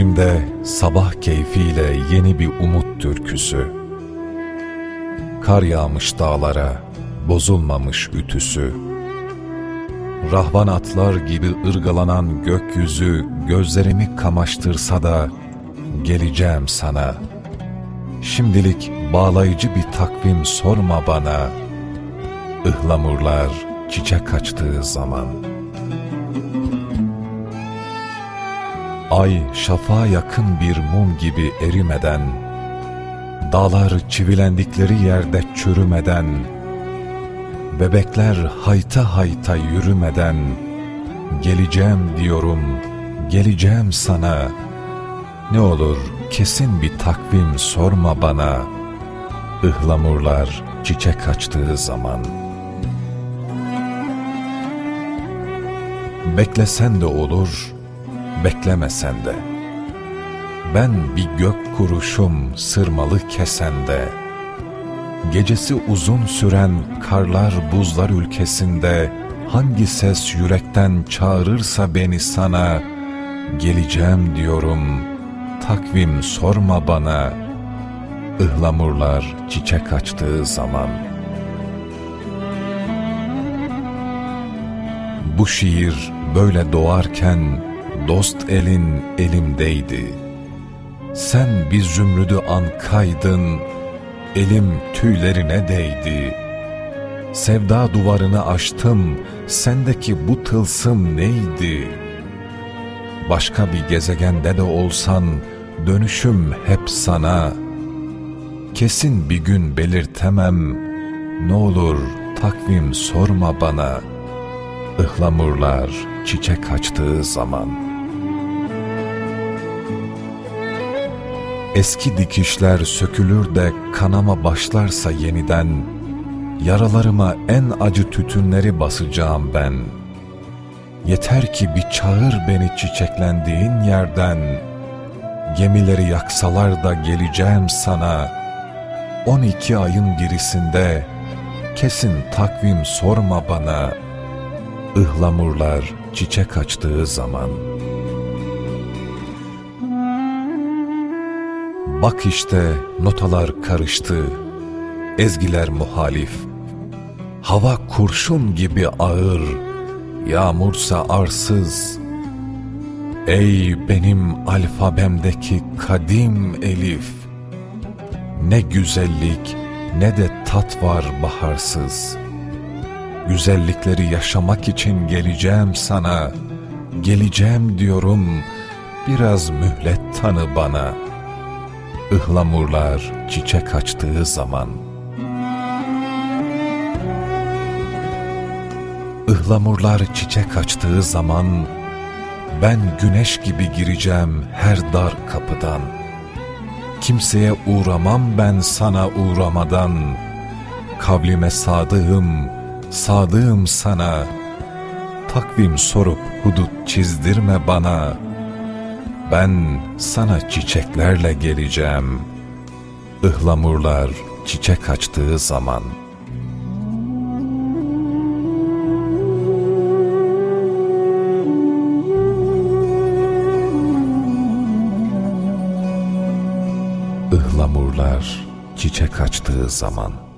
Dilimde sabah keyfiyle yeni bir umut türküsü. Kar yağmış dağlara, bozulmamış ütüsü. Rahvan atlar gibi ırgalanan gökyüzü gözlerimi kamaştırsa da geleceğim sana. Şimdilik bağlayıcı bir takvim sorma bana. Ihlamurlar çiçek açtığı zaman.'' Ay şafağa yakın bir mum gibi erimeden, Dağlar çivilendikleri yerde çürümeden, Bebekler hayta hayta yürümeden, Geleceğim diyorum, geleceğim sana. Ne olur kesin bir takvim sorma bana, Ihlamurlar çiçek açtığı zaman. Beklesen de olur, beklemesen de. Ben bir gök kuruşum sırmalı kesende, Gecesi uzun süren karlar buzlar ülkesinde, Hangi ses yürekten çağırırsa beni sana, Geleceğim diyorum, takvim sorma bana, ıhlamurlar çiçek açtığı zaman. Bu şiir böyle doğarken, dost elin elimdeydi. Sen bir zümrüdü ankaydın, elim tüylerine değdi. Sevda duvarını aştım, sendeki bu tılsım neydi? Başka bir gezegende de olsan, dönüşüm hep sana. Kesin bir gün belirtemem, ne olur takvim sorma bana. Ihlamurlar çiçek açtığı zaman.'' Eski dikişler sökülür de kanama başlarsa yeniden, Yaralarıma en acı tütünleri basacağım ben. Yeter ki bir çağır beni çiçeklendiğin yerden, Gemileri yaksalar da geleceğim sana. On iki ayın birisinde, kesin takvim sorma bana. Ihlamurlar çiçek açtığı zaman.'' Bak işte notalar karıştı, ezgiler muhalif. Hava kurşun gibi ağır, yağmursa arsız. Ey benim alfabemdeki kadim elif! Ne güzellik ne de tat var baharsız. Güzellikleri yaşamak için geleceğim sana. Geleceğim diyorum, biraz mühlet tanı bana.'' Ihlamurlar çiçek açtığı zaman Ihlamurlar çiçek açtığı zaman ben güneş gibi gireceğim her dar kapıdan. Kimseye uğramam ben sana uğramadan. Kavlime sadığım, sadığım sana. Takvim sorup hudut çizdirme bana.'' Ben sana çiçeklerle geleceğim. Ihlamurlar çiçek açtığı zaman. Ihlamurlar çiçek açtığı zaman.